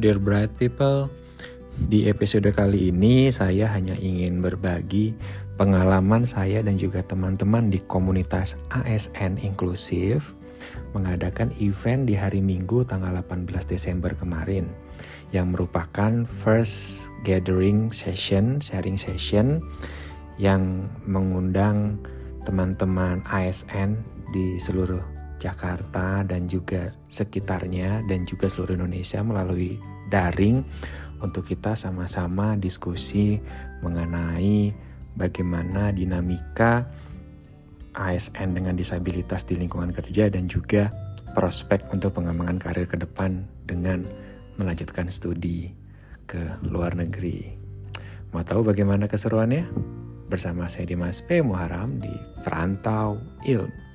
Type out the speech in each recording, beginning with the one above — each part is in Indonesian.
dear bright people. Di episode kali ini saya hanya ingin berbagi pengalaman saya dan juga teman-teman di komunitas ASN inklusif mengadakan event di hari Minggu tanggal 18 Desember kemarin yang merupakan first gathering session, sharing session yang mengundang teman-teman ASN di seluruh Jakarta dan juga sekitarnya dan juga seluruh Indonesia melalui daring untuk kita sama-sama diskusi mengenai bagaimana dinamika ASN dengan disabilitas di lingkungan kerja dan juga prospek untuk pengembangan karir ke depan dengan melanjutkan studi ke luar negeri. Mau tahu bagaimana keseruannya? Bersama saya Dimas P. Muharam di Perantau Ilmu.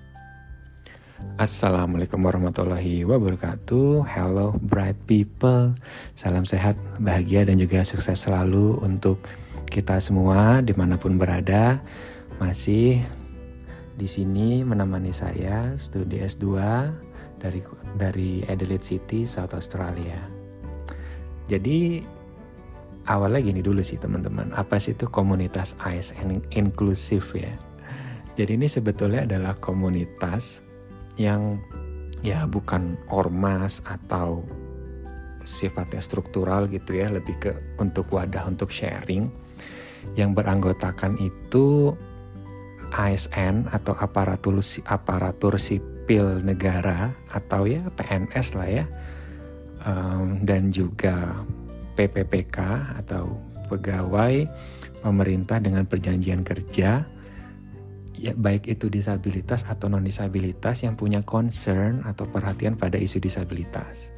Assalamualaikum warahmatullahi wabarakatuh Hello bright people Salam sehat, bahagia dan juga sukses selalu untuk kita semua di mana pun berada Masih di sini menemani saya studi S2 dari dari Adelaide City, South Australia. Jadi awalnya gini dulu sih teman-teman, apa sih itu komunitas ASN inklusif ya? Jadi ini sebetulnya adalah komunitas yang ya bukan ormas atau sifatnya struktural gitu ya, lebih ke untuk wadah untuk sharing. Yang beranggotakan itu ASN atau aparatur aparatur sipil negara atau ya PNS lah ya, um, dan juga PPPK atau pegawai pemerintah dengan perjanjian kerja ya baik itu disabilitas atau non disabilitas yang punya concern atau perhatian pada isu disabilitas.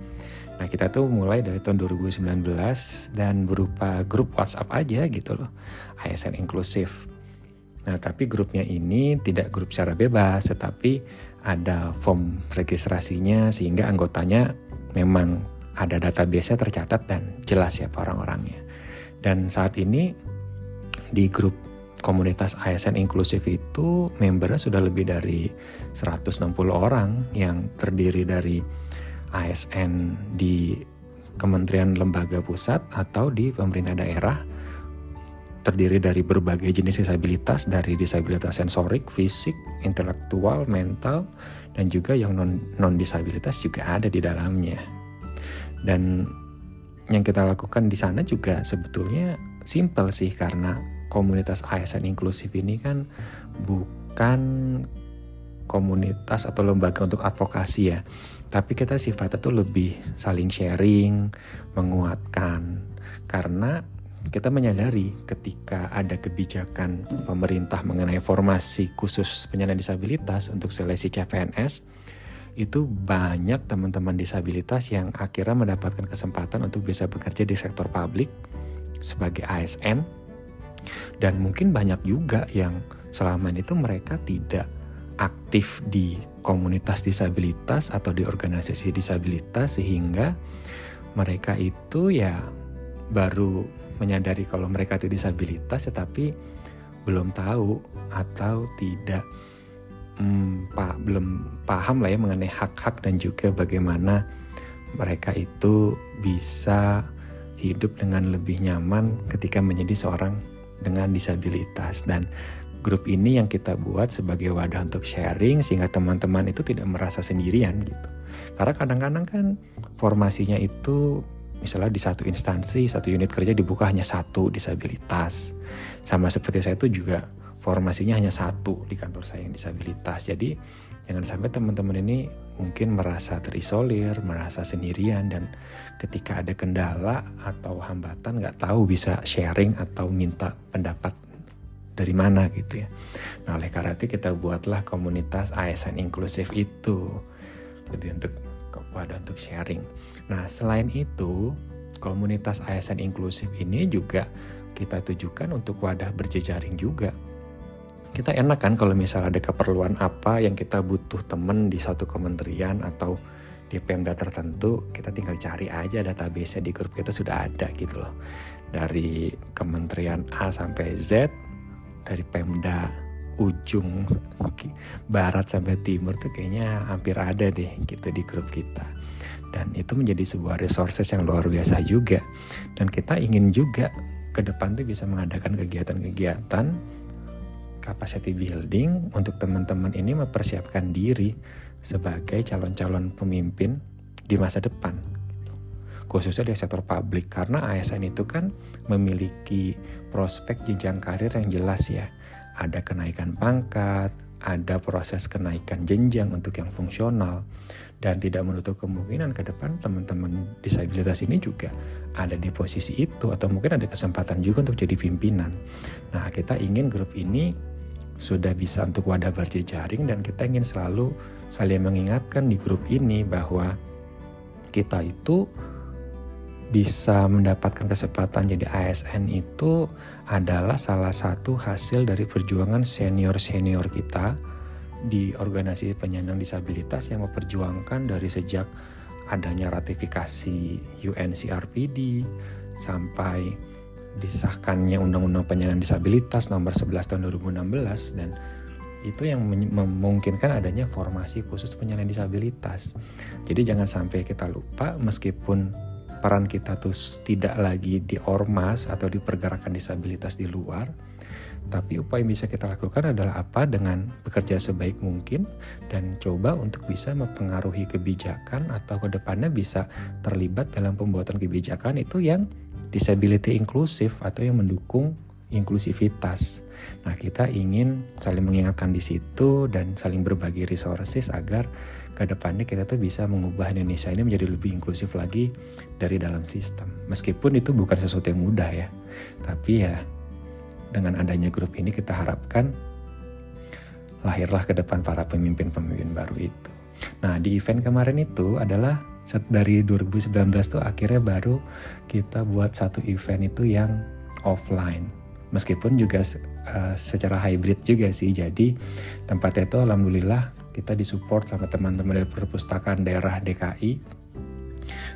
Nah kita tuh mulai dari tahun 2019 dan berupa grup WhatsApp aja gitu loh, ASN inklusif. Nah tapi grupnya ini tidak grup secara bebas, tetapi ada form registrasinya sehingga anggotanya memang ada database-nya tercatat dan jelas siapa orang-orangnya. Dan saat ini di grup komunitas ASN inklusif itu membernya sudah lebih dari 160 orang yang terdiri dari ASN di kementerian lembaga pusat atau di pemerintah daerah terdiri dari berbagai jenis disabilitas dari disabilitas sensorik, fisik, intelektual, mental dan juga yang non non disabilitas juga ada di dalamnya. Dan yang kita lakukan di sana juga sebetulnya simple sih karena komunitas ASN inklusif ini kan bukan komunitas atau lembaga untuk advokasi ya. Tapi kita sifatnya tuh lebih saling sharing, menguatkan. Karena kita menyadari ketika ada kebijakan pemerintah mengenai formasi khusus penyandang disabilitas untuk seleksi CPNS, itu banyak teman-teman disabilitas yang akhirnya mendapatkan kesempatan untuk bisa bekerja di sektor publik sebagai ASN dan mungkin banyak juga yang selama itu mereka tidak aktif di komunitas disabilitas atau di organisasi disabilitas sehingga mereka itu ya baru menyadari kalau mereka itu disabilitas tetapi belum tahu atau tidak hmm, pak belum paham lah ya mengenai hak-hak dan juga bagaimana mereka itu bisa hidup dengan lebih nyaman ketika menjadi seorang dengan disabilitas dan grup ini yang kita buat sebagai wadah untuk sharing sehingga teman-teman itu tidak merasa sendirian gitu. Karena kadang-kadang kan formasinya itu misalnya di satu instansi, satu unit kerja dibuka hanya satu disabilitas. Sama seperti saya itu juga formasinya hanya satu di kantor saya yang disabilitas. Jadi jangan sampai teman-teman ini mungkin merasa terisolir, merasa sendirian dan ketika ada kendala atau hambatan nggak tahu bisa sharing atau minta pendapat dari mana gitu ya. Nah oleh karena itu kita buatlah komunitas ASN inklusif itu lebih untuk kepada untuk sharing. Nah selain itu komunitas ASN inklusif ini juga kita tujukan untuk wadah berjejaring juga kita enak kan kalau misalnya ada keperluan apa yang kita butuh temen di satu kementerian atau di Pemda tertentu, kita tinggal cari aja database di grup kita sudah ada gitu loh. Dari kementerian A sampai Z, dari Pemda ujung barat sampai timur tuh kayaknya hampir ada deh gitu di grup kita dan itu menjadi sebuah resources yang luar biasa juga dan kita ingin juga ke depan tuh bisa mengadakan kegiatan-kegiatan capacity building untuk teman-teman ini mempersiapkan diri sebagai calon-calon pemimpin di masa depan. Khususnya di sektor publik karena ASN itu kan memiliki prospek jenjang karir yang jelas ya. Ada kenaikan pangkat ada proses kenaikan jenjang untuk yang fungsional. Dan tidak menutup kemungkinan ke depan teman-teman disabilitas ini juga ada di posisi itu atau mungkin ada kesempatan juga untuk jadi pimpinan. Nah, kita ingin grup ini sudah bisa untuk wadah berjejaring dan kita ingin selalu saling mengingatkan di grup ini bahwa kita itu bisa mendapatkan kesempatan jadi ASN itu adalah salah satu hasil dari perjuangan senior-senior kita di organisasi penyandang disabilitas yang memperjuangkan dari sejak adanya ratifikasi UNCRPD sampai disahkannya Undang-Undang Penyandang Disabilitas nomor 11 tahun 2016 dan itu yang memungkinkan adanya formasi khusus penyandang disabilitas. Jadi jangan sampai kita lupa meskipun peran kita tuh tidak lagi di ormas atau di pergerakan disabilitas di luar, tapi upaya yang bisa kita lakukan adalah apa dengan bekerja sebaik mungkin dan coba untuk bisa mempengaruhi kebijakan atau ke depannya bisa terlibat dalam pembuatan kebijakan itu yang disability inklusif atau yang mendukung inklusivitas. Nah, kita ingin saling mengingatkan di situ dan saling berbagi resources agar ke depannya kita tuh bisa mengubah Indonesia ini menjadi lebih inklusif lagi dari dalam sistem. Meskipun itu bukan sesuatu yang mudah ya. Tapi ya dengan adanya grup ini kita harapkan lahirlah ke depan para pemimpin-pemimpin baru itu. Nah, di event kemarin itu adalah dari 2019 tuh akhirnya baru kita buat satu event itu yang offline. Meskipun juga uh, secara hybrid juga sih. Jadi tempatnya itu alhamdulillah kita disupport sama teman-teman dari perpustakaan daerah DKI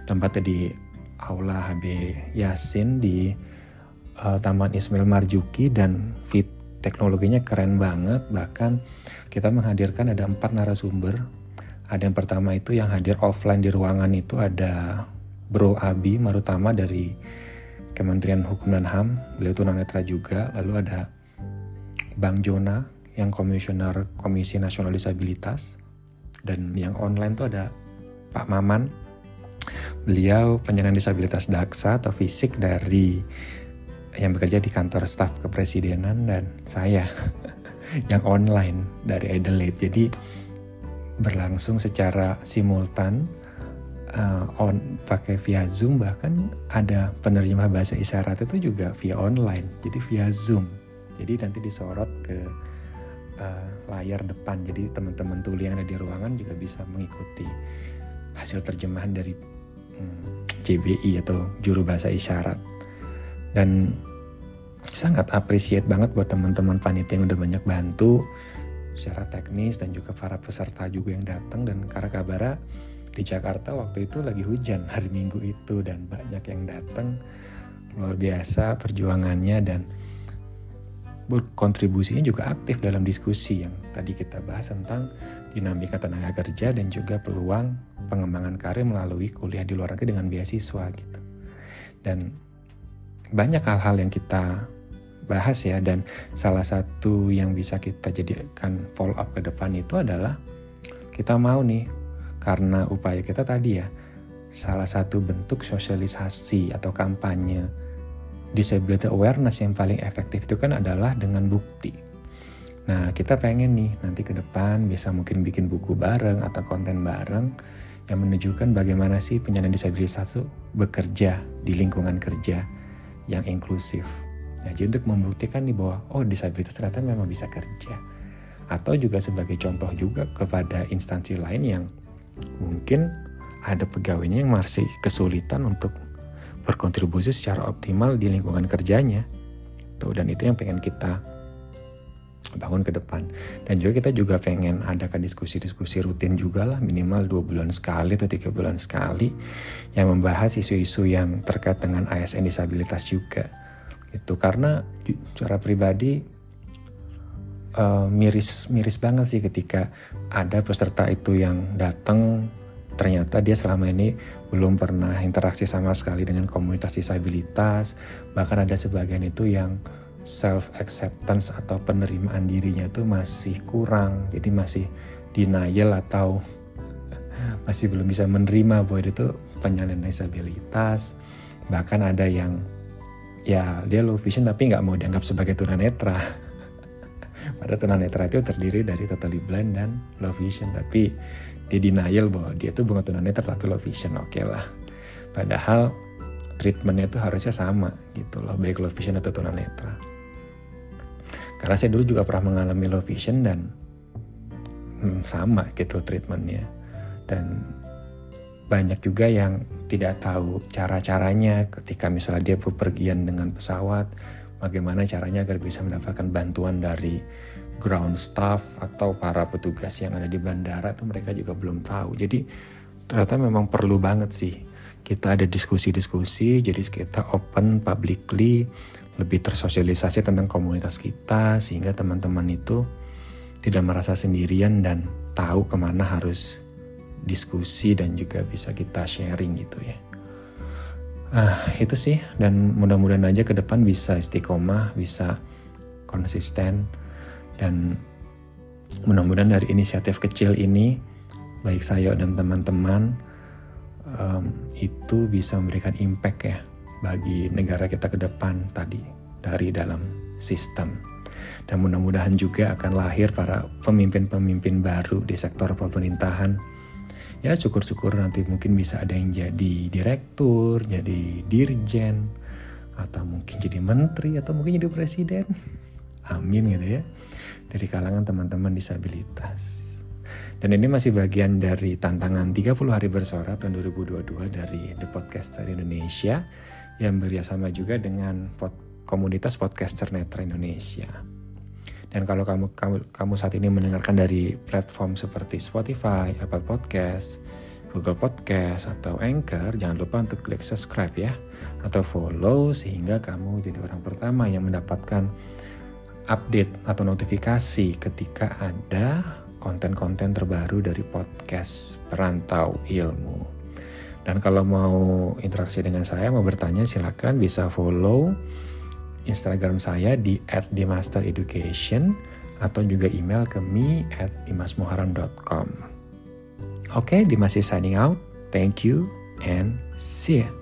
tempatnya di Aula HB Yasin di uh, Taman Ismail Marjuki dan fit teknologinya keren banget bahkan kita menghadirkan ada empat narasumber ada yang pertama itu yang hadir offline di ruangan itu ada Bro Abi Marutama dari Kementerian Hukum dan HAM. Beliau tunanetra juga. Lalu ada Bang Jona yang komisioner Komisi Nasional Disabilitas. Dan yang online tuh ada Pak Maman. Beliau penyandang disabilitas daksa atau fisik dari yang bekerja di kantor staf kepresidenan dan saya yang online dari Adelaide. Jadi berlangsung secara simultan uh, on pakai via Zoom bahkan ada penerjemah bahasa isyarat itu juga via online jadi via Zoom. Jadi nanti disorot ke uh, layar depan. Jadi teman-teman tuli yang ada di ruangan juga bisa mengikuti hasil terjemahan dari hmm, JBI atau juru bahasa isyarat. Dan sangat appreciate banget buat teman-teman panitia yang udah banyak bantu secara teknis dan juga para peserta juga yang datang dan karena kabarnya di Jakarta waktu itu lagi hujan hari Minggu itu dan banyak yang datang luar biasa perjuangannya dan kontribusinya juga aktif dalam diskusi yang tadi kita bahas tentang dinamika tenaga kerja dan juga peluang pengembangan karir melalui kuliah di luar negeri dengan beasiswa gitu. Dan banyak hal-hal yang kita bahas ya dan salah satu yang bisa kita jadikan follow up ke depan itu adalah kita mau nih karena upaya kita tadi ya salah satu bentuk sosialisasi atau kampanye disability awareness yang paling efektif itu kan adalah dengan bukti. Nah, kita pengen nih nanti ke depan bisa mungkin bikin buku bareng atau konten bareng yang menunjukkan bagaimana sih penyandang disabilitas itu bekerja di lingkungan kerja yang inklusif. Nah, jadi untuk membuktikan nih bahwa oh disabilitas ternyata memang bisa kerja. Atau juga sebagai contoh juga kepada instansi lain yang mungkin ada pegawainya yang masih kesulitan untuk berkontribusi secara optimal di lingkungan kerjanya. Tuh, dan itu yang pengen kita bangun ke depan. Dan juga kita juga pengen adakan diskusi-diskusi rutin juga lah minimal dua bulan sekali atau tiga bulan sekali yang membahas isu-isu yang terkait dengan ASN disabilitas juga. Itu karena secara pribadi uh, miris miris banget sih ketika ada peserta itu yang datang. Ternyata dia selama ini belum pernah interaksi sama sekali dengan komunitas disabilitas. Bahkan ada sebagian itu yang self acceptance atau penerimaan dirinya itu masih kurang. Jadi masih denial atau masih belum bisa menerima bahwa itu penyandang disabilitas. Bahkan ada yang ya dia low vision tapi nggak mau dianggap sebagai tunanetra. Pada tunanetra itu terdiri dari totally blind dan low vision. Tapi dia denial bahwa dia tuh bukan tunanetra tapi low vision. Oke okay lah. Padahal treatmentnya itu harusnya sama gitu loh. Baik low vision atau tunanetra. Karena saya dulu juga pernah mengalami low vision dan hmm, sama gitu treatmentnya. Dan banyak juga yang tidak tahu cara-caranya ketika misalnya dia bepergian dengan pesawat, bagaimana caranya agar bisa mendapatkan bantuan dari ground staff atau para petugas yang ada di bandara itu mereka juga belum tahu. Jadi ternyata memang perlu banget sih kita ada diskusi-diskusi, jadi kita open publicly, lebih tersosialisasi tentang komunitas kita sehingga teman-teman itu tidak merasa sendirian dan tahu ke mana harus diskusi dan juga bisa kita sharing gitu ya. Ah, itu sih. Dan mudah-mudahan aja ke depan bisa istiqomah, bisa konsisten. Dan mudah-mudahan dari inisiatif kecil ini baik saya dan teman-teman um, itu bisa memberikan impact ya bagi negara kita ke depan tadi dari dalam sistem. Dan mudah-mudahan juga akan lahir para pemimpin-pemimpin baru di sektor pemerintahan ya syukur-syukur nanti mungkin bisa ada yang jadi direktur, jadi dirjen, atau mungkin jadi menteri, atau mungkin jadi presiden. Amin gitu ya. Dari kalangan teman-teman disabilitas. Dan ini masih bagian dari tantangan 30 hari bersuara tahun 2022 dari The Podcaster Indonesia yang bekerjasama juga dengan pod, komunitas podcaster netra Indonesia. Dan kalau kamu, kamu kamu saat ini mendengarkan dari platform seperti Spotify, Apple Podcast, Google Podcast atau Anchor, jangan lupa untuk klik subscribe ya atau follow sehingga kamu jadi orang pertama yang mendapatkan update atau notifikasi ketika ada konten-konten terbaru dari podcast Perantau Ilmu. Dan kalau mau interaksi dengan saya, mau bertanya silakan bisa follow Instagram saya di @dimastereducation atau juga email ke me at dimasmuharam.com. Oke, okay, Dimas is signing out. Thank you and see you.